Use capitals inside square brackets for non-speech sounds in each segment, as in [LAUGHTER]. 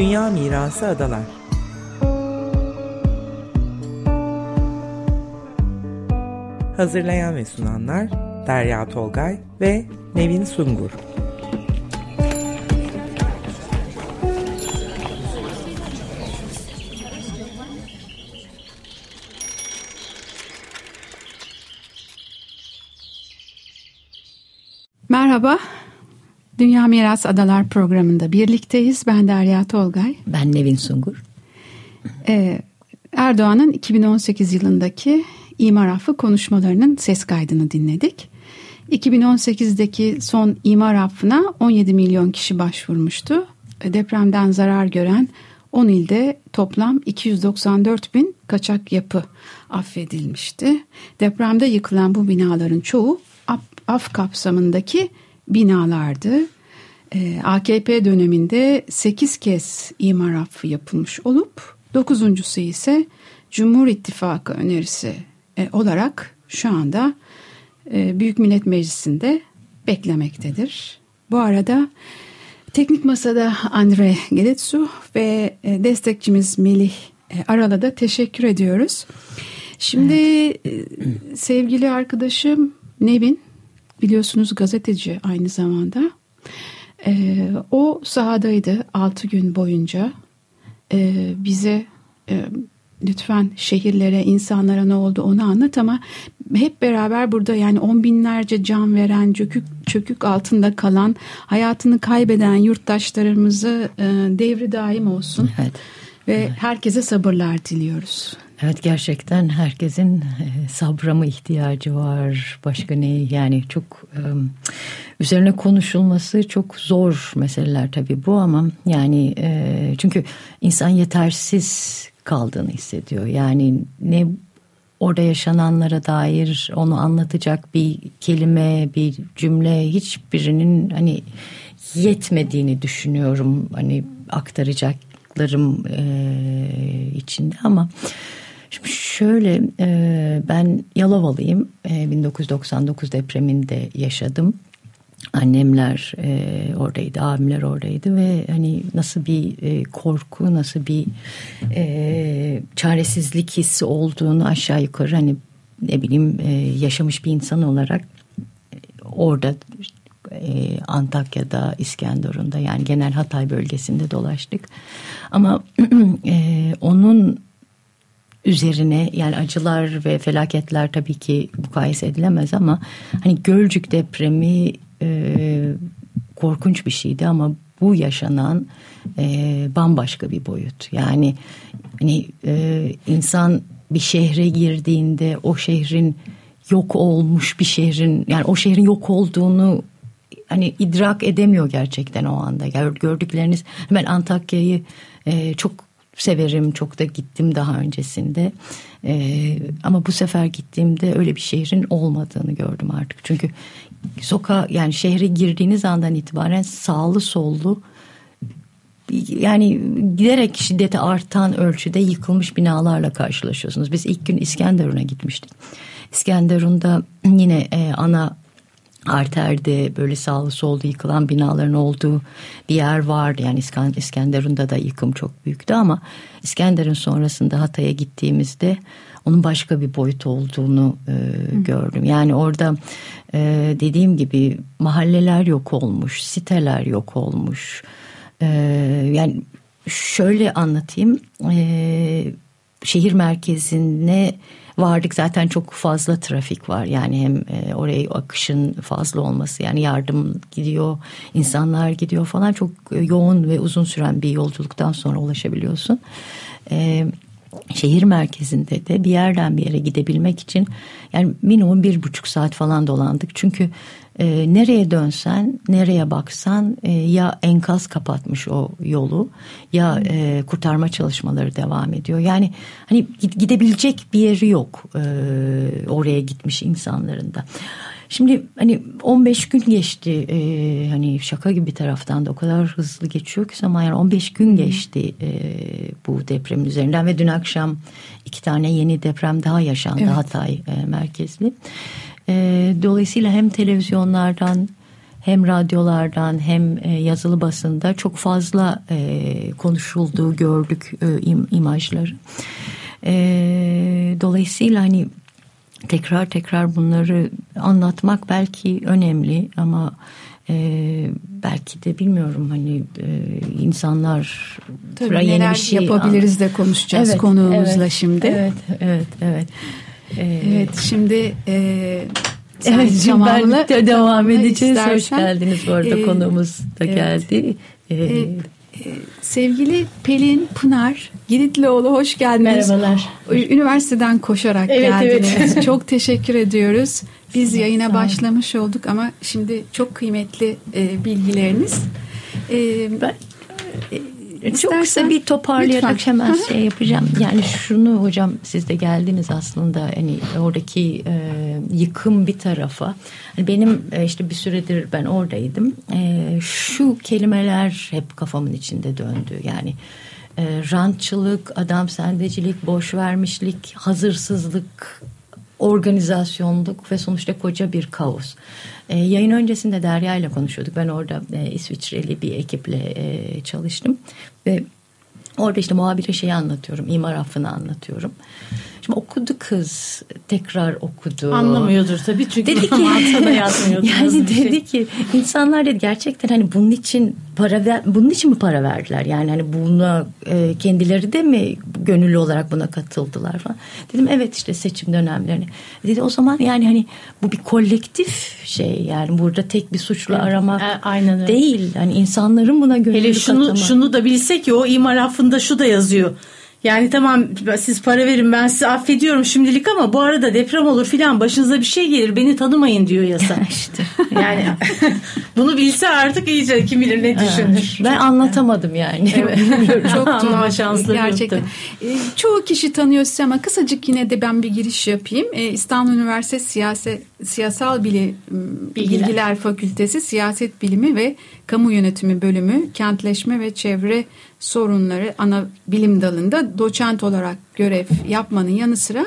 Dünya Mirası Adalar. Hazırlayan ve sunanlar Derya Tolgay ve Nevin Sungur. Merhaba, Dünya Miras Adalar programında birlikteyiz. Ben Derya Tolgay. Ben Nevin Sungur. Ee, Erdoğan'ın 2018 yılındaki imar affı konuşmalarının ses kaydını dinledik. 2018'deki son imar affına 17 milyon kişi başvurmuştu. Depremden zarar gören 10 ilde toplam 294 bin kaçak yapı affedilmişti. Depremde yıkılan bu binaların çoğu af kapsamındaki binalardı. Ee, AKP döneminde 8 kez imar affı yapılmış olup dokuzuncusu ise Cumhur İttifakı önerisi e, olarak şu anda e, Büyük Millet Meclisi'nde beklemektedir. Bu arada teknik masada Andre Geletsu ve e, destekçimiz Melih Aral'a da teşekkür ediyoruz. Şimdi evet. sevgili arkadaşım Nevin biliyorsunuz gazeteci aynı zamanda. E, o sahadaydı altı gün boyunca. E, bize e, lütfen şehirlere, insanlara ne oldu onu anlat ama hep beraber burada yani on binlerce can veren, çökük, çökük altında kalan, hayatını kaybeden yurttaşlarımızı e, devri daim olsun. Evet. Ve evet. herkese sabırlar diliyoruz. Evet gerçekten herkesin e, sabra mı ihtiyacı var başka ne? Yani çok e, üzerine konuşulması çok zor meseleler tabii bu ama yani e, çünkü insan yetersiz kaldığını hissediyor. Yani ne orada yaşananlara dair onu anlatacak bir kelime bir cümle hiçbirinin hani yetmediğini düşünüyorum hani aktaracaklarım içinde ama Şimdi şöyle e, ben Yalovalıyım. E, 1999 depreminde yaşadım. Annemler e, oradaydı, abimler oradaydı ve hani nasıl bir e, korku, nasıl bir e, çaresizlik hissi olduğunu aşağı yukarı hani ne bileyim e, yaşamış bir insan olarak e, orada e, Antakya'da, İskenderun'da yani genel Hatay bölgesinde dolaştık. Ama [CLEARS THROAT] e, onun üzerine yani acılar ve felaketler tabii ki mukayese edilemez ama hani Gölcük depremi e, korkunç bir şeydi ama bu yaşanan e, bambaşka bir boyut. Yani hani e, insan bir şehre girdiğinde o şehrin yok olmuş bir şehrin yani o şehrin yok olduğunu hani idrak edemiyor gerçekten o anda. Gördükleriniz ben Antakya'yı e, çok severim. Çok da gittim daha öncesinde. Ee, ama bu sefer gittiğimde öyle bir şehrin olmadığını gördüm artık. Çünkü sokağa yani şehre girdiğiniz andan itibaren sağlı sollu yani giderek şiddeti artan ölçüde yıkılmış binalarla karşılaşıyorsunuz. Biz ilk gün İskenderun'a gitmiştik. İskenderun'da yine e, ana arterde böyle sağlı solda yıkılan binaların olduğu bir yer vardı. Yani İskenderun'da da yıkım çok büyüktü ama İskenderun sonrasında Hatay'a gittiğimizde onun başka bir boyut olduğunu e, gördüm. Yani orada e, dediğim gibi mahalleler yok olmuş, siteler yok olmuş. E, yani şöyle anlatayım. E, şehir merkezine vardık. Zaten çok fazla trafik var. Yani hem e, oraya akışın fazla olması yani yardım gidiyor insanlar gidiyor falan. Çok yoğun ve uzun süren bir yolculuktan sonra ulaşabiliyorsun. Şehir merkezinde de bir yerden bir yere gidebilmek için yani minimum bir buçuk saat falan dolandık çünkü e, nereye dönsen, nereye baksan e, ya enkaz kapatmış o yolu ya e, kurtarma çalışmaları devam ediyor. Yani hani gidebilecek bir yeri yok e, oraya gitmiş insanların da. Şimdi hani 15 gün geçti e, hani şaka gibi bir taraftan da o kadar hızlı geçiyor ki zaman yani 15 gün geçti e, bu deprem üzerinden ve dün akşam iki tane yeni deprem daha yaşandı evet. Hatay e, merkezli. E, dolayısıyla hem televizyonlardan hem radyolardan hem e, yazılı basında çok fazla e, konuşulduğu gördük e, im, imajları. E, dolayısıyla hani tekrar tekrar bunları anlatmak belki önemli ama e, belki de bilmiyorum hani e, insanlar Tabii neler şey yapabiliriz de konuşacağız evet, konuğumuzla evet, şimdi. Evet, evet, evet. Ee, evet, şimdi e, Evet, de devam edeceğiz. Istersen, Hoş geldiniz bu arada e, konuğumuz da evet, geldi. E, e, sevgili Pelin Pınar Giritlioğlu hoş geldiniz. Merhabalar. Üniversiteden koşarak evet, geldiniz. Evet. [LAUGHS] Çok teşekkür ediyoruz. Biz yayına başlamış olduk ama şimdi çok kıymetli e, bilgileriniz. E, ben e, çok kısa bir toparlayarak lütfen. hemen şey yapacağım. Yani şunu hocam siz de geldiniz aslında hani oradaki e, yıkım bir tarafa. Hani benim e, işte bir süredir ben oradaydım. E, şu kelimeler hep kafamın içinde döndü. Yani e, rantçılık, adam sendecilik, boş vermişlik, hazırsızlık organizasyonluk ve sonuçta koca bir kaos. E, yayın öncesinde Derya ile konuşuyorduk. Ben orada e, İsviçreli bir ekiple e, çalıştım ve orada işte muhabire şeyi anlatıyorum. imar affını anlatıyorum. Şimdi okudu kız tekrar okudu. Anlamıyordur tabii çünkü dedi ki. [LAUGHS] [LAUGHS] Yani dedi şey. ki insanlar dedi gerçekten hani bunun için para ver, bunun için mi para verdiler? Yani hani buna e, kendileri de mi gönüllü olarak buna katıldılar falan. Dedim evet işte seçim dönemlerini. Dedi o zaman yani hani bu bir kolektif şey yani burada tek bir suçlu evet, aramak e, aynen öyle. değil. Hani insanların buna gönüllü Hele şunu, katılmak. şunu da bilse ki o imar affında şu da yazıyor yani tamam siz para verin ben sizi affediyorum şimdilik ama bu arada deprem olur filan başınıza bir şey gelir beni tanımayın diyor yasa. [LAUGHS] işte. Yani [LAUGHS] bunu bilse artık iyice kim bilir ne düşünür. Ben anlatamadım yani. Evet. [LAUGHS] Çok tuhaf şanslı gerçekten. Yoktu. Çoğu kişi tanıyor sizi ama kısacık yine de ben bir giriş yapayım. İstanbul Üniversitesi Siyaset Siyasal Bilim Bilgiler. Bilgiler Fakültesi Siyaset Bilimi ve Kamu Yönetimi Bölümü Kentleşme ve Çevre Sorunları ana bilim dalında doçent olarak görev yapmanın yanı sıra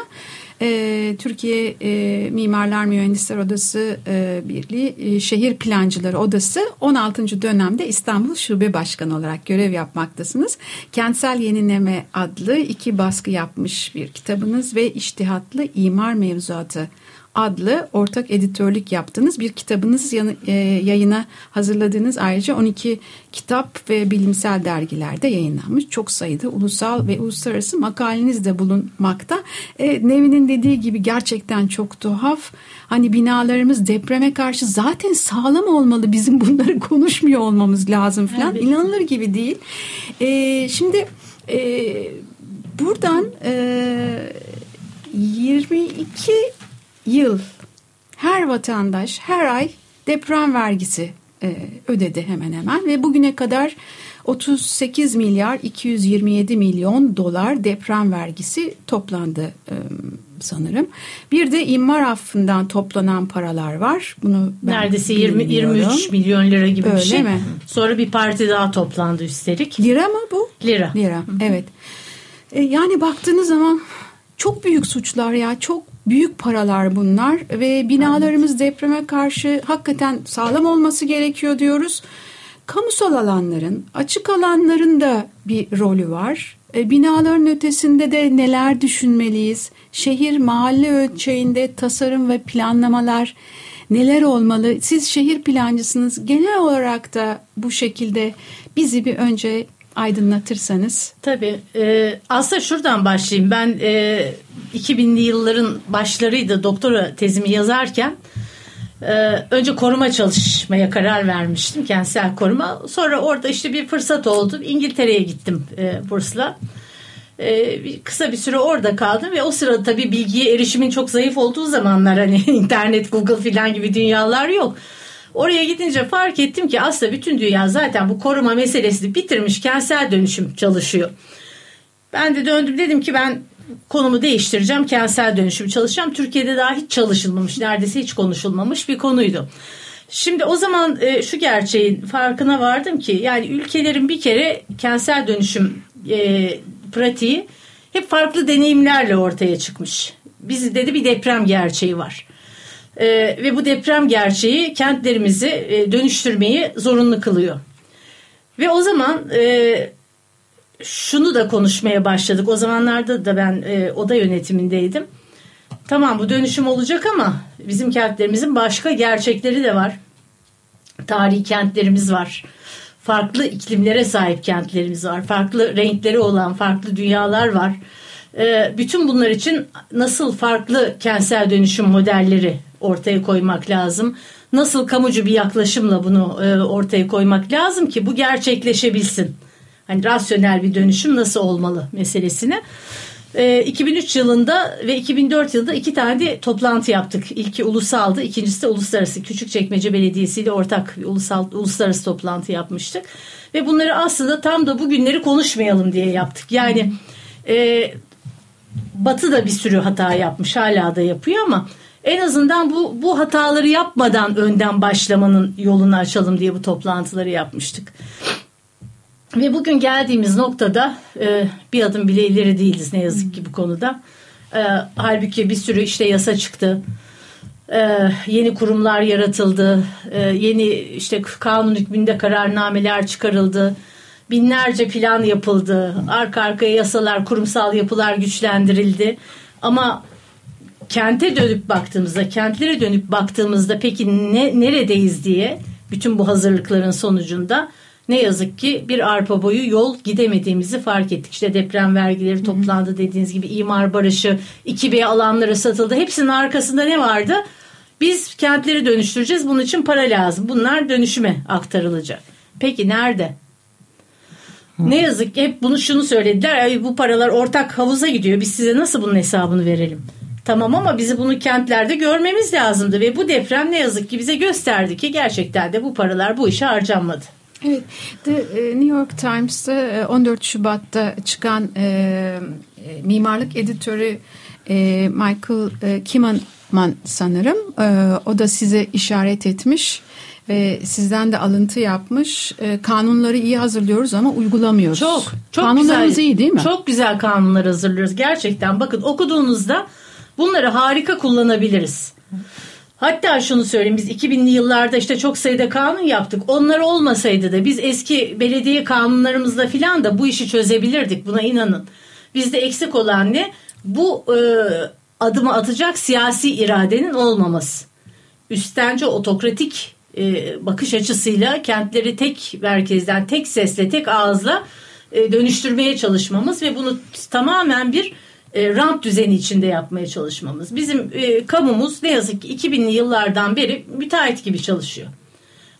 e, Türkiye e, Mimarlar Mühendisler Odası e, Birliği e, Şehir Plancıları Odası 16. dönemde İstanbul Şube Başkanı olarak görev yapmaktasınız. Kentsel Yenileme adlı iki baskı yapmış bir kitabınız ve iştihatlı imar mevzuatı adlı ortak editörlük yaptığınız bir kitabınız e, yayına hazırladığınız ayrıca 12 kitap ve bilimsel dergilerde yayınlanmış. Çok sayıda ulusal ve uluslararası makaleniz de bulunmakta. E, Nevin'in dediği gibi gerçekten çok tuhaf. Hani binalarımız depreme karşı zaten sağlam olmalı. Bizim bunları konuşmuyor olmamız lazım falan. Evet. İnanılır gibi değil. E, şimdi e, buradan e, 22 yıl her vatandaş her ay deprem vergisi e, ödedi hemen hemen ve bugüne kadar 38 milyar 227 milyon dolar deprem vergisi toplandı e, sanırım. Bir de imar affından toplanan paralar var. Bunu neredeyse 20 23 milyon lira gibi Öyle bir şey. Mi? Sonra bir parti daha toplandı üstelik. Lira mı bu? Lira. Lira. Evet. E, yani baktığınız zaman çok büyük suçlar ya çok büyük paralar bunlar ve binalarımız evet. depreme karşı hakikaten sağlam olması gerekiyor diyoruz. Kamusal alanların, açık alanların da bir rolü var. E, binaların ötesinde de neler düşünmeliyiz? Şehir mahalle ölçeğinde tasarım ve planlamalar neler olmalı? Siz şehir plancısınız. Genel olarak da bu şekilde bizi bir önce aydınlatırsanız. Tabii. E, aslında şuradan başlayayım. Ben e, 2000'li yılların başlarıydı doktora tezimi yazarken. E, önce koruma çalışmaya karar vermiştim. Kentsel koruma. Sonra orada işte bir fırsat oldu. İngiltere'ye gittim e, bursla. E, kısa bir süre orada kaldım ve o sırada tabii bilgiye erişimin çok zayıf olduğu zamanlar hani [LAUGHS] internet, Google filan gibi dünyalar yok. Oraya gidince fark ettim ki aslında bütün dünya zaten bu koruma meselesini bitirmiş kentsel dönüşüm çalışıyor. Ben de döndüm dedim ki ben konumu değiştireceğim. Kentsel dönüşüm çalışacağım. Türkiye'de daha hiç çalışılmamış, neredeyse hiç konuşulmamış bir konuydu. Şimdi o zaman e, şu gerçeğin farkına vardım ki yani ülkelerin bir kere kentsel dönüşüm e, pratiği hep farklı deneyimlerle ortaya çıkmış. Bizde de bir deprem gerçeği var. E, ve bu deprem gerçeği kentlerimizi e, dönüştürmeyi zorunlu kılıyor. Ve o zaman e, şunu da konuşmaya başladık. O zamanlarda da ben e, oda yönetimindeydim. Tamam bu dönüşüm olacak ama bizim kentlerimizin başka gerçekleri de var. Tarihi kentlerimiz var. Farklı iklimlere sahip kentlerimiz var. Farklı renkleri olan farklı dünyalar var. E, bütün bunlar için nasıl farklı kentsel dönüşüm modelleri ortaya koymak lazım? Nasıl kamucu bir yaklaşımla bunu e, ortaya koymak lazım ki bu gerçekleşebilsin? Hani rasyonel bir dönüşüm nasıl olmalı meselesini. E, 2003 yılında ve 2004 yılında iki tane de toplantı yaptık. İlki ulusaldı, ikincisi de uluslararası. Küçükçekmece Belediyesi ile ortak bir ulusal, uluslararası toplantı yapmıştık. Ve bunları aslında tam da bugünleri konuşmayalım diye yaptık. Yani e, Batı da bir sürü hata yapmış, hala da yapıyor ama en azından bu bu hataları yapmadan önden başlamanın yolunu açalım diye bu toplantıları yapmıştık. Ve bugün geldiğimiz noktada e, bir adım bile ileri değiliz ne yazık ki bu konuda. E, halbuki bir sürü işte yasa çıktı. E, yeni kurumlar yaratıldı. E, yeni işte kanun hükmünde kararnameler çıkarıldı. Binlerce plan yapıldı. Arka arkaya yasalar, kurumsal yapılar güçlendirildi. Ama kente dönüp baktığımızda, kentlere dönüp baktığımızda peki ne neredeyiz diye bütün bu hazırlıkların sonucunda ne yazık ki bir arpa boyu yol gidemediğimizi fark ettik. İşte deprem vergileri toplandı dediğiniz gibi imar barışı, 2B alanları satıldı. Hepsinin arkasında ne vardı? Biz kentleri dönüştüreceğiz. Bunun için para lazım. Bunlar dönüşüme aktarılacak. Peki nerede? Ne yazık ki hep bunu şunu söylediler. Bu paralar ortak havuza gidiyor. Biz size nasıl bunun hesabını verelim? Tamam ama bizi bunu kentlerde görmemiz lazımdı ve bu deprem ne yazık ki bize gösterdi ki gerçekten de bu paralar bu işe harcanmadı. Evet, The e, New York Times'ta 14 e, Şubat'ta çıkan e, e, mimarlık editörü e, Michael e, Kimanman sanırım. E, o da size işaret etmiş ve sizden de alıntı yapmış. E, kanunları iyi hazırlıyoruz ama uygulamıyoruz. Çok, çok Kanunlarımız güzel, iyi değil mi? Çok güzel kanunlar hazırlıyoruz. Gerçekten bakın okuduğunuzda bunları harika kullanabiliriz. Hatta şunu söyleyeyim biz 2000'li yıllarda işte çok sayıda kanun yaptık. Onlar olmasaydı da biz eski belediye kanunlarımızla filan da bu işi çözebilirdik. Buna inanın. Bizde eksik olan ne? Bu e, adımı atacak siyasi iradenin olmaması. Üstence otokratik e, bakış açısıyla kentleri tek merkezden, tek sesle, tek ağızla e, dönüştürmeye çalışmamız ve bunu tamamen bir e, rant düzeni içinde yapmaya çalışmamız. Bizim e, kamumuz ne yazık ki 2000'li yıllardan beri müteahhit gibi çalışıyor.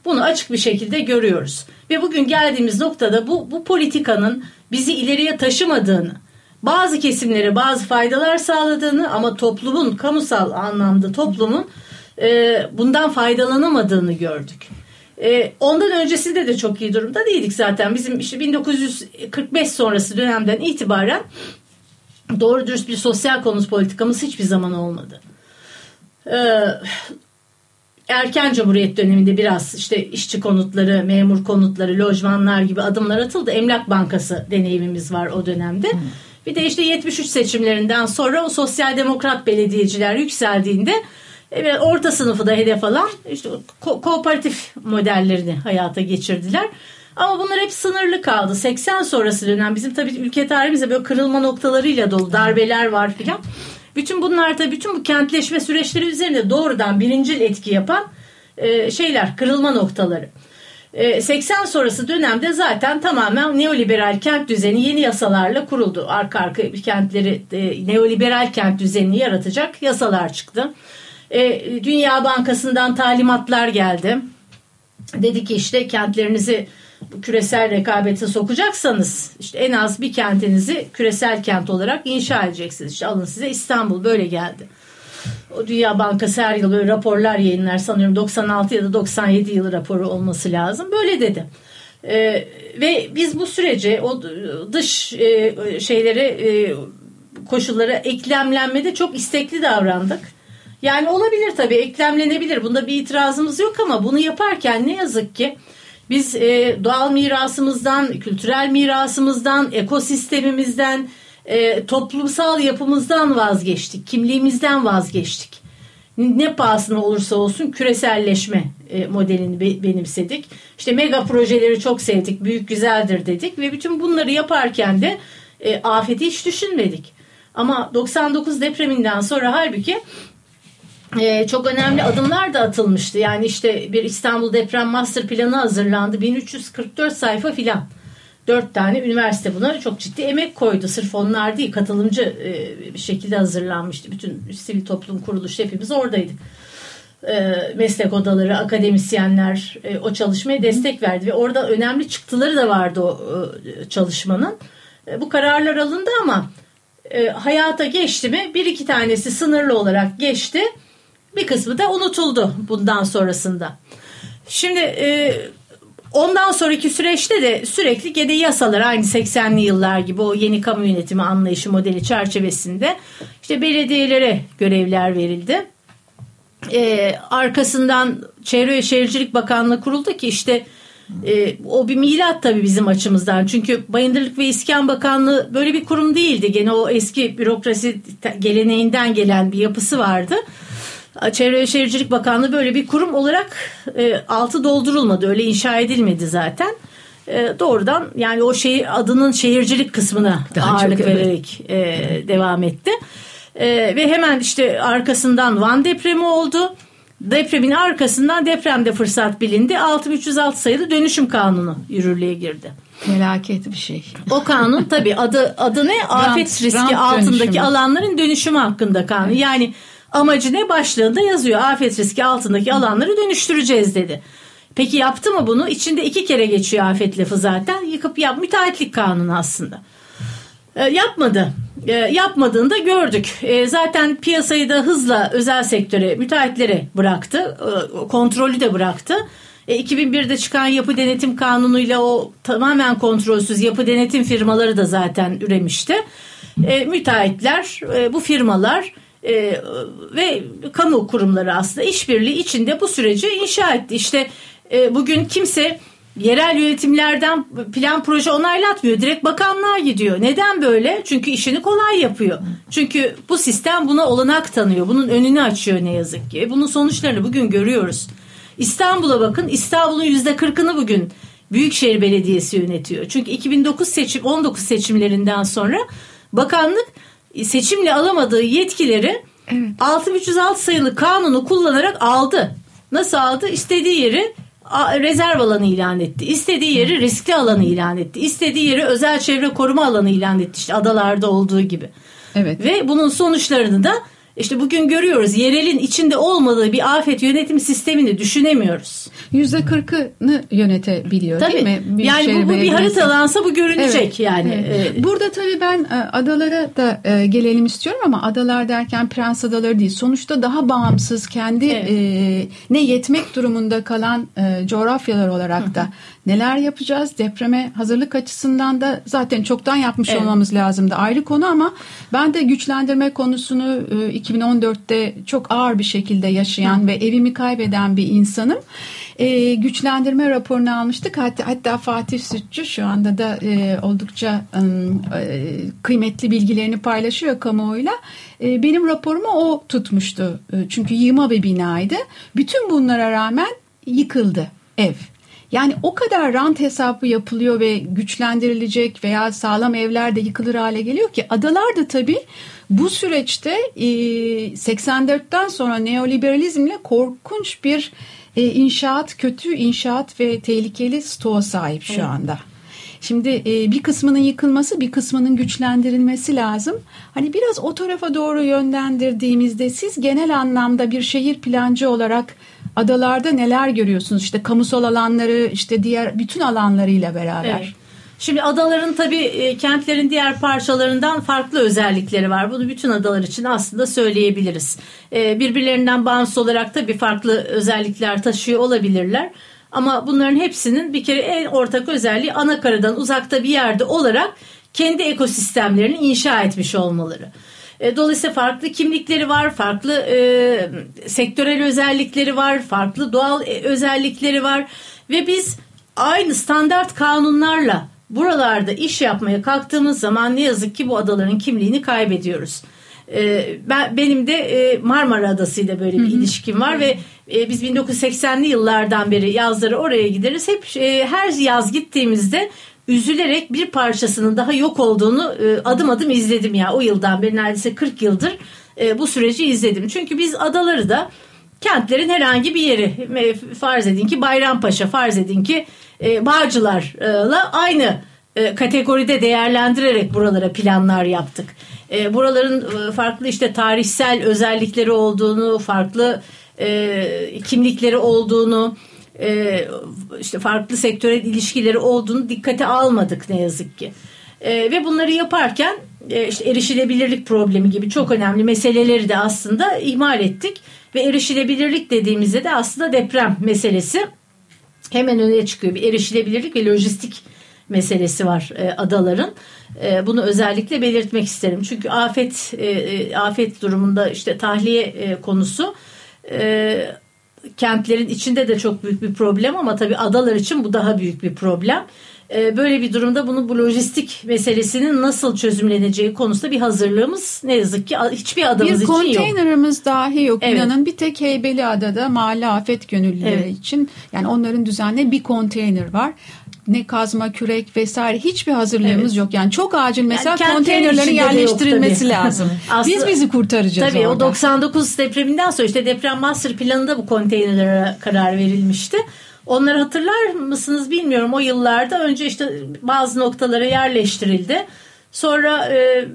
Bunu açık bir şekilde görüyoruz. Ve bugün geldiğimiz noktada bu, bu politikanın bizi ileriye taşımadığını, bazı kesimlere bazı faydalar sağladığını ama toplumun, kamusal anlamda toplumun e, bundan faydalanamadığını gördük. E, ondan öncesinde de çok iyi durumda değildik zaten. Bizim işte 1945 sonrası dönemden itibaren doğru dürüst bir sosyal konut politikamız hiçbir zaman olmadı. Ee, erken Cumhuriyet döneminde biraz işte işçi konutları, memur konutları, lojmanlar gibi adımlar atıldı. Emlak Bankası deneyimimiz var o dönemde. Hmm. Bir de işte 73 seçimlerinden sonra o sosyal demokrat belediyeciler yükseldiğinde evet, orta sınıfı da hedef alan işte ko- kooperatif modellerini hayata geçirdiler. Ama bunlar hep sınırlı kaldı. 80 sonrası dönem bizim tabii ülke tarihimizde böyle kırılma noktalarıyla dolu darbeler var filan. Bütün bunlar tabii bütün bu kentleşme süreçleri üzerinde doğrudan birincil etki yapan e, şeyler, kırılma noktaları. 80 e, sonrası dönemde zaten tamamen neoliberal kent düzeni yeni yasalarla kuruldu. Arka arka kentleri e, neoliberal kent düzenini yaratacak yasalar çıktı. Dünya Bankası'ndan talimatlar geldi. Dedi ki işte kentlerinizi küresel rekabete sokacaksanız işte en az bir kentinizi küresel kent olarak inşa edeceksiniz. İşte alın size İstanbul böyle geldi. O Dünya Bankası her yıl böyle raporlar yayınlar sanıyorum 96 ya da 97 yılı raporu olması lazım. Böyle dedi. Ee, ve biz bu sürece o dış e, şeylere e, koşullara eklemlenmede çok istekli davrandık. Yani olabilir tabii eklemlenebilir. Bunda bir itirazımız yok ama bunu yaparken ne yazık ki biz e, doğal mirasımızdan, kültürel mirasımızdan, ekosistemimizden, e, toplumsal yapımızdan vazgeçtik, kimliğimizden vazgeçtik. ne pahasına olursa olsun küreselleşme e, modelini be, benimsedik. İşte mega projeleri çok sevdik, büyük güzeldir dedik ve bütün bunları yaparken de e, afeti hiç düşünmedik. Ama 99 depreminden sonra halbuki e, çok önemli adımlar da atılmıştı. Yani işte bir İstanbul Deprem Master Planı hazırlandı. 1344 sayfa filan. Dört tane üniversite buna çok ciddi emek koydu. Sırf onlar değil katılımcı e, bir şekilde hazırlanmıştı. Bütün sivil toplum kuruluşu hepimiz oradaydık. E, meslek odaları, akademisyenler e, o çalışmaya destek verdi. Ve orada önemli çıktıları da vardı o çalışmanın. Bu kararlar alındı ama hayata geçti mi? Bir iki tanesi sınırlı olarak geçti. Bir kısmı da unutuldu bundan sonrasında. Şimdi e, ondan sonraki süreçte de sürekli gene yasalar aynı 80'li yıllar gibi o yeni kamu yönetimi anlayışı modeli çerçevesinde işte belediyelere görevler verildi. E, arkasından Çevre ve Şehircilik Bakanlığı kuruldu ki işte e, o bir milat tabii bizim açımızdan. Çünkü Bayındırlık ve İskan Bakanlığı böyle bir kurum değildi. Gene o eski bürokrasi geleneğinden gelen bir yapısı vardı. Çevre ve Şehircilik Bakanlığı böyle bir kurum olarak e, altı doldurulmadı. Öyle inşa edilmedi zaten. E, doğrudan yani o şey adının şehircilik kısmına Daha ağırlık çok, vererek evet. e, devam etti. E, ve hemen işte arkasından Van depremi oldu. Depremin arkasından depremde fırsat bilindi. 6306 sayılı dönüşüm kanunu yürürlüğe girdi. Felaket bir şey. O kanun tabii adı adı ne? Afet rant, riski rant altındaki dönüşümü. alanların dönüşümü hakkında kanun. Evet. Yani Amacı ne başlığında yazıyor. Afet riski altındaki alanları dönüştüreceğiz dedi. Peki yaptı mı bunu? İçinde iki kere geçiyor afet lafı zaten. Yıkıp yap müteahhitlik kanunu aslında. E, yapmadı. E, yapmadığını da gördük. E, zaten piyasayı da hızla özel sektöre, müteahhitlere bıraktı. E, kontrolü de bıraktı. E, 2001'de çıkan yapı denetim kanunuyla o tamamen kontrolsüz yapı denetim firmaları da zaten üremişti. E, müteahhitler, e, bu firmalar e, ve kamu kurumları aslında işbirliği içinde bu süreci inşa etti. İşte e, bugün kimse yerel yönetimlerden plan proje onaylatmıyor. Direkt bakanlığa gidiyor. Neden böyle? Çünkü işini kolay yapıyor. Çünkü bu sistem buna olanak tanıyor. Bunun önünü açıyor ne yazık ki. Bunun sonuçlarını bugün görüyoruz. İstanbul'a bakın. İstanbul'un yüzde kırkını bugün Büyükşehir Belediyesi yönetiyor. Çünkü 2009 seçim 19 seçimlerinden sonra bakanlık seçimle alamadığı yetkileri evet. 6306 sayılı kanunu kullanarak aldı. Nasıl aldı? İstediği yeri rezerv alanı ilan etti. İstediği yeri riskli alanı ilan etti. İstediği yeri özel çevre koruma alanı ilan etti. İşte adalarda olduğu gibi. Evet. Ve bunun sonuçlarını da işte bugün görüyoruz yerelin içinde olmadığı bir afet yönetim sistemini düşünemiyoruz. Yüzde kırkını yönetebiliyor tabii. değil mi? Bir yani bu, bu bir haritalansa bu görünecek evet. yani. Evet. Burada tabii ben e, adalara da e, gelelim istiyorum ama adalar derken prens adaları değil. Sonuçta daha bağımsız kendi evet. e, ne yetmek durumunda kalan e, coğrafyalar olarak da neler yapacağız? Depreme hazırlık açısından da zaten çoktan yapmış evet. olmamız lazımdı. Ayrı konu ama ben de güçlendirme konusunu e, 2014'te çok ağır bir şekilde yaşayan Hı. ve evimi kaybeden bir insanım. E, güçlendirme raporunu almıştık. Hatta, hatta Fatih Sütçü şu anda da e, oldukça e, kıymetli bilgilerini paylaşıyor kamuoyuyla. E, benim raporumu o tutmuştu. E, çünkü yığma bir binaydı. Bütün bunlara rağmen yıkıldı ev. Yani o kadar rant hesabı yapılıyor ve güçlendirilecek veya sağlam evler de yıkılır hale geliyor ki adalar da tabii bu süreçte 84'ten e, sonra neoliberalizmle korkunç bir e, inşaat, kötü inşaat ve tehlikeli stoğa sahip şu anda. Şimdi e, bir kısmının yıkılması, bir kısmının güçlendirilmesi lazım. Hani biraz o tarafa doğru yönlendirdiğimizde siz genel anlamda bir şehir plancı olarak adalarda neler görüyorsunuz? İşte kamusal alanları, işte diğer bütün alanlarıyla beraber. Evet. Şimdi adaların tabii e, kentlerin diğer parçalarından farklı özellikleri var. Bunu bütün adalar için aslında söyleyebiliriz. E, birbirlerinden bağımsız olarak tabii farklı özellikler taşıyor olabilirler. Ama bunların hepsinin bir kere en ortak özelliği ana karadan uzakta bir yerde olarak kendi ekosistemlerini inşa etmiş olmaları. E, dolayısıyla farklı kimlikleri var, farklı e, sektörel özellikleri var, farklı doğal özellikleri var ve biz aynı standart kanunlarla buralarda iş yapmaya kalktığımız zaman ne yazık ki bu adaların kimliğini kaybediyoruz. E, ben benim de e, Marmara Adası ile böyle bir ilişkim var ve e, biz 1980'li yıllardan beri yazları oraya gideriz. Hep e, her yaz gittiğimizde üzülerek bir parçasının daha yok olduğunu e, adım adım izledim ya. O yıldan beri neredeyse 40 yıldır e, bu süreci izledim. Çünkü biz adaları da kentlerin herhangi bir yeri farz edin ki Bayrampaşa farz edin ki e, Bağcılar'la aynı kategoride değerlendirerek buralara planlar yaptık. Buraların farklı işte tarihsel özellikleri olduğunu, farklı kimlikleri olduğunu, e, işte farklı sektörel ilişkileri olduğunu dikkate almadık ne yazık ki. E, ve bunları yaparken e, işte erişilebilirlik problemi gibi çok önemli meseleleri de aslında ihmal ettik ve erişilebilirlik dediğimizde de aslında deprem meselesi hemen öne çıkıyor. Bir erişilebilirlik ve lojistik meselesi var e, adaların. E, bunu özellikle belirtmek isterim. Çünkü afet e, e afet durumunda işte tahliye e, konusu e, kentlerin içinde de çok büyük bir problem ama tabii adalar için bu daha büyük bir problem. E, böyle bir durumda bunu bu lojistik meselesinin nasıl çözümleneceği konusunda bir hazırlığımız ne yazık ki hiçbir adamız bir için yok. Bir konteynerimiz dahi yok. Evet. İnanın bir tek Heybeliada'da mahalle afet gönüllüleri Evet. için yani onların düzenli bir konteyner var. Ne kazma, kürek vesaire hiçbir hazırlığımız Evet. yok. Yani çok acil mesela kentlerin konteynerlerin yok yerleştirilmesi lazım. [LAUGHS] Aslında- Biz bizi kurtaracağız Tabii orada. o 99 depreminden sonra işte deprem master planında bu konteynerlere karar verilmişti. Onları hatırlar mısınız bilmiyorum o yıllarda önce işte bazı noktalara yerleştirildi. Sonra e,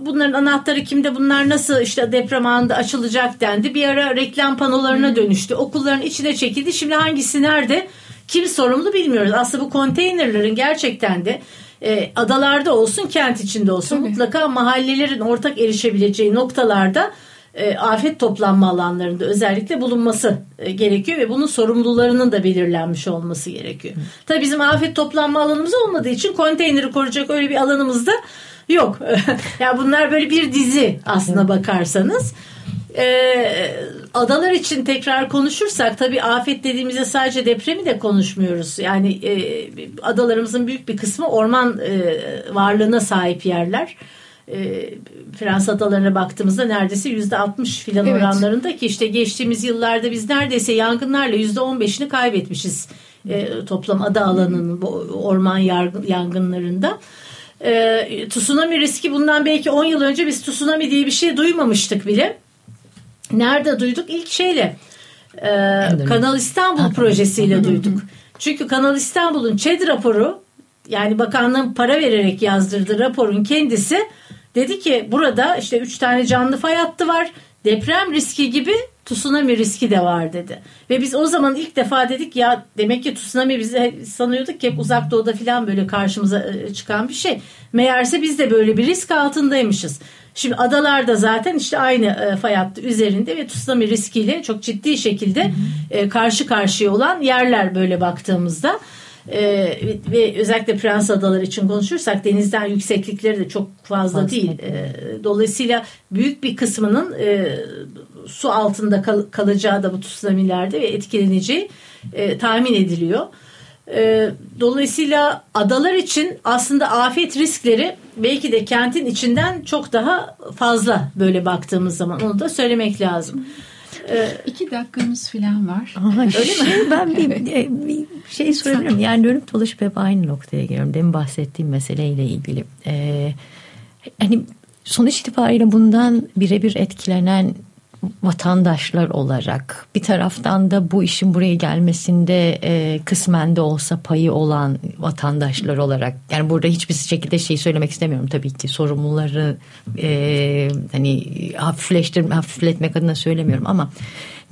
bunların anahtarı kimde bunlar nasıl işte deprem anında açılacak dendi. Bir ara reklam panolarına dönüştü. Okulların içine çekildi. Şimdi hangisi nerede kim sorumlu bilmiyoruz. Aslında bu konteynerlerin gerçekten de e, adalarda olsun kent içinde olsun Tabii. mutlaka mahallelerin ortak erişebileceği noktalarda e, afet toplanma alanlarında özellikle bulunması e, gerekiyor ve bunun sorumlularının da belirlenmiş olması gerekiyor. Tabii bizim afet toplanma alanımız olmadığı için konteyneri koruyacak öyle bir alanımız da yok. [LAUGHS] ya bunlar böyle bir dizi aslına bakarsanız. Ee, adalar için tekrar konuşursak tabii afet dediğimizde sadece depremi de konuşmuyoruz. Yani e, adalarımızın büyük bir kısmı orman e, varlığına sahip yerler. E, Fransa adalarına baktığımızda neredeyse yüzde 60 filan Evet. oranlarında ki işte geçtiğimiz yıllarda biz neredeyse yangınlarla yüzde 15'ini kaybetmişiz e, toplam ada alanının orman yangınlarında. E, tsunami riski bundan belki 10 yıl önce biz tsunami diye bir şey duymamıştık bile. Nerede duyduk? İlk şeyle e, Kanal İstanbul projesiyle duyduk. Çünkü Kanal İstanbul'un ÇED raporu yani bakanlığın para vererek yazdırdığı raporun kendisi dedi ki burada işte 3 tane canlı fay hattı var. Deprem riski gibi tsunami riski de var dedi. Ve biz o zaman ilk defa dedik ya demek ki tsunami bize sanıyorduk ki hep uzak doğuda falan böyle karşımıza e, çıkan bir şey. Meğerse biz de böyle bir risk altındaymışız. Şimdi adalarda zaten işte aynı e, fay hattı üzerinde ve tsunami riskiyle çok ciddi şekilde e, karşı karşıya olan yerler böyle baktığımızda. E, ve- özellikle Prens Adaları için konuşursak denizden yükseklikleri de çok fazla, Fazla. değil. E, dolayısıyla büyük bir kısmının e, su altında kal- kalacağı da bu tsunamilerde ve etkileneceği e, tahmin ediliyor. E, dolayısıyla adalar için aslında afet riskleri belki de kentin içinden çok daha fazla böyle baktığımız zaman onu da söylemek lazım. E, İki dakikamız falan var. Aha, Öyle mi? Ben bir, e, bir şey sorabilirim. Yani dönüp dolaşıp hep aynı noktaya geliyorum. Demin bahsettiğim meseleyle ilgili. Ee, hani sonuç itibariyle bundan birebir etkilenen vatandaşlar olarak bir taraftan da bu işin buraya gelmesinde e, kısmen de olsa payı olan vatandaşlar olarak yani burada hiçbir şekilde şey söylemek istemiyorum tabii ki sorumluları e, hani hafifleştirme hafifletmek adına söylemiyorum ama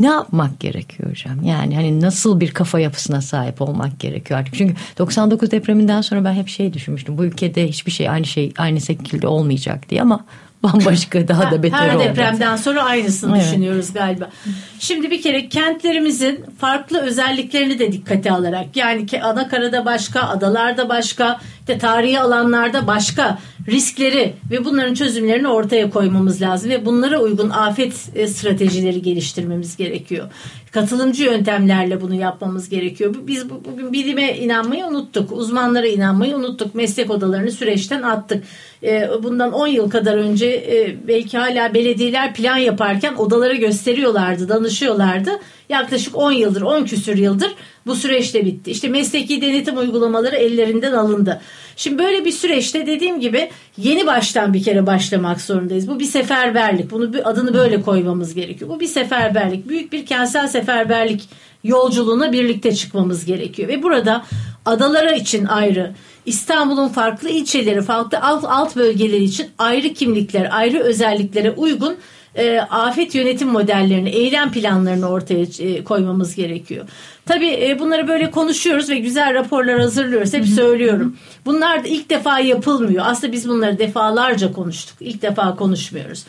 ne yapmak gerekiyor hocam? Yani hani nasıl bir kafa yapısına sahip olmak gerekiyor artık? Çünkü 99 depreminden sonra ben hep şey düşünmüştüm. Bu ülkede hiçbir şey aynı şey aynı şekilde olmayacak diye ama bambaşka daha da beter Her oldu. depremden sonra aynısını Evet. düşünüyoruz galiba. Şimdi bir kere kentlerimizin farklı özelliklerini de dikkate alarak yani ana karada başka, adalarda başka, işte tarihi alanlarda başka riskleri ve bunların çözümlerini ortaya koymamız lazım ve bunlara uygun afet e, stratejileri geliştirmemiz gerekiyor. Katılımcı yöntemlerle bunu yapmamız gerekiyor. Biz bugün bilime inanmayı unuttuk. Uzmanlara inanmayı unuttuk. Meslek odalarını süreçten attık. E, bundan 10 yıl kadar önce e, belki hala belediyeler plan yaparken odalara gösteriyorlardı, danışıyorlardı. Yaklaşık 10 yıldır, 10 küsür yıldır bu süreçte bitti. İşte mesleki denetim uygulamaları ellerinden alındı. Şimdi böyle bir süreçte dediğim gibi yeni baştan bir kere başlamak zorundayız. Bu bir seferberlik. Bunu bir adını böyle koymamız gerekiyor. Bu bir seferberlik. Büyük bir kentsel seferberlik yolculuğuna birlikte çıkmamız gerekiyor. Ve burada adalara için ayrı, İstanbul'un farklı ilçeleri, farklı alt, alt bölgeleri için ayrı kimlikler, ayrı özelliklere uygun e, afet yönetim modellerini, eylem planlarını ortaya e, koymamız gerekiyor. Tabii e, bunları böyle konuşuyoruz ve güzel raporlar hazırlıyoruz. Hep söylüyorum. Bunlar da ilk defa yapılmıyor. Aslında biz bunları defalarca konuştuk. İlk defa konuşmuyoruz.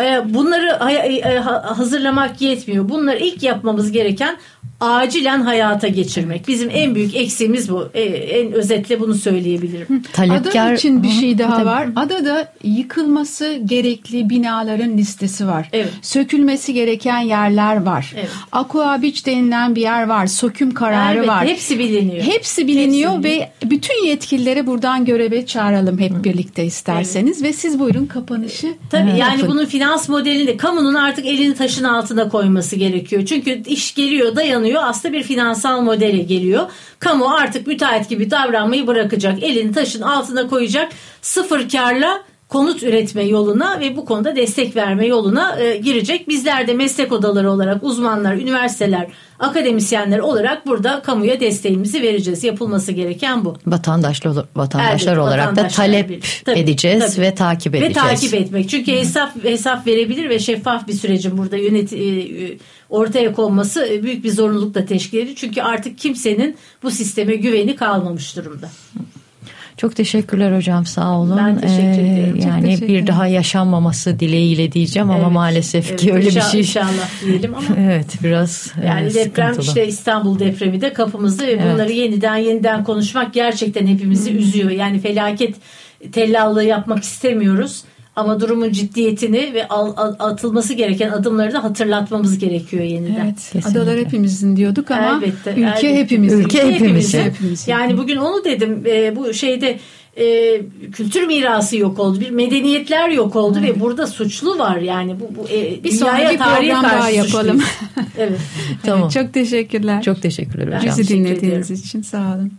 E, bunları e, hazırlamak yetmiyor. Bunları ilk yapmamız gereken acilen hayata geçirmek. Bizim en büyük eksiğimiz bu. E, en özetle bunu söyleyebilirim. Talepkar... Ada için bir şey daha var. Adada yıkılması gerekli binaların listesi var. Evet. Sökülmesi gereken yerler var. Evet. Aqua Beach denilen bir yer var. Söküm kararı evet, var. Hepsi biliniyor. Hepsi biliniyor hepsi ve bütün yetkililere buradan göreve çağıralım hep birlikte isterseniz evet. ve siz buyurun kapanışı. Tabii yani yapın. bunun finans modelinde kamunun artık elini taşın altına koyması gerekiyor. Çünkü iş geliyor dayanıyor kullanıyor. Aslında bir finansal modele geliyor. Kamu artık müteahhit gibi davranmayı bırakacak. Elini taşın altına koyacak. Sıfır karla konut üretme yoluna ve bu konuda destek verme yoluna e, girecek. Bizler de meslek odaları olarak uzmanlar, üniversiteler, akademisyenler olarak burada kamuya desteğimizi vereceğiz. Yapılması gereken bu. Vatandaşlar, vatandaşlar evet, olarak da talep tabii, edeceğiz tabii. ve takip edeceğiz. Ve takip etmek. Çünkü hesap hesap verebilir ve şeffaf bir sürecin burada yönet e, ortaya konması e, büyük bir zorunluluk da teşkil ediyor. Çünkü artık kimsenin bu sisteme güveni kalmamış durumda. Çok teşekkürler hocam sağ olun. Ben teşekkür ee, ederim. Ee, yani teşekkür bir daha yaşanmaması dileğiyle diyeceğim evet, ama maalesef evet, ki öyle bir şey. İnşallah diyelim ama. [LAUGHS] evet biraz Yani e, deprem sıkıntılı. işte İstanbul depremi de kapımızda ve evet. bunları yeniden yeniden konuşmak gerçekten hepimizi üzüyor. Yani felaket tellallığı yapmak istemiyoruz. Ama durumun ciddiyetini ve atılması gereken adımları da hatırlatmamız gerekiyor yeniden. Evet, kesinlikle. adalar hepimizin diyorduk ama elbette, ülke elbette. hepimizin. Ülke, ülke hepimizin. hepimizin. Yani bugün onu dedim e, bu şeyde e, kültür mirası yok oldu. Bir medeniyetler yok oldu evet. ve burada suçlu var yani bu, bu e, bir dünyaya tarihe karşı yapalım. evet. [LAUGHS] tamam. Evet, çok teşekkürler. Çok teşekkürler hocam. Bizi dinlediğiniz için sağ olun.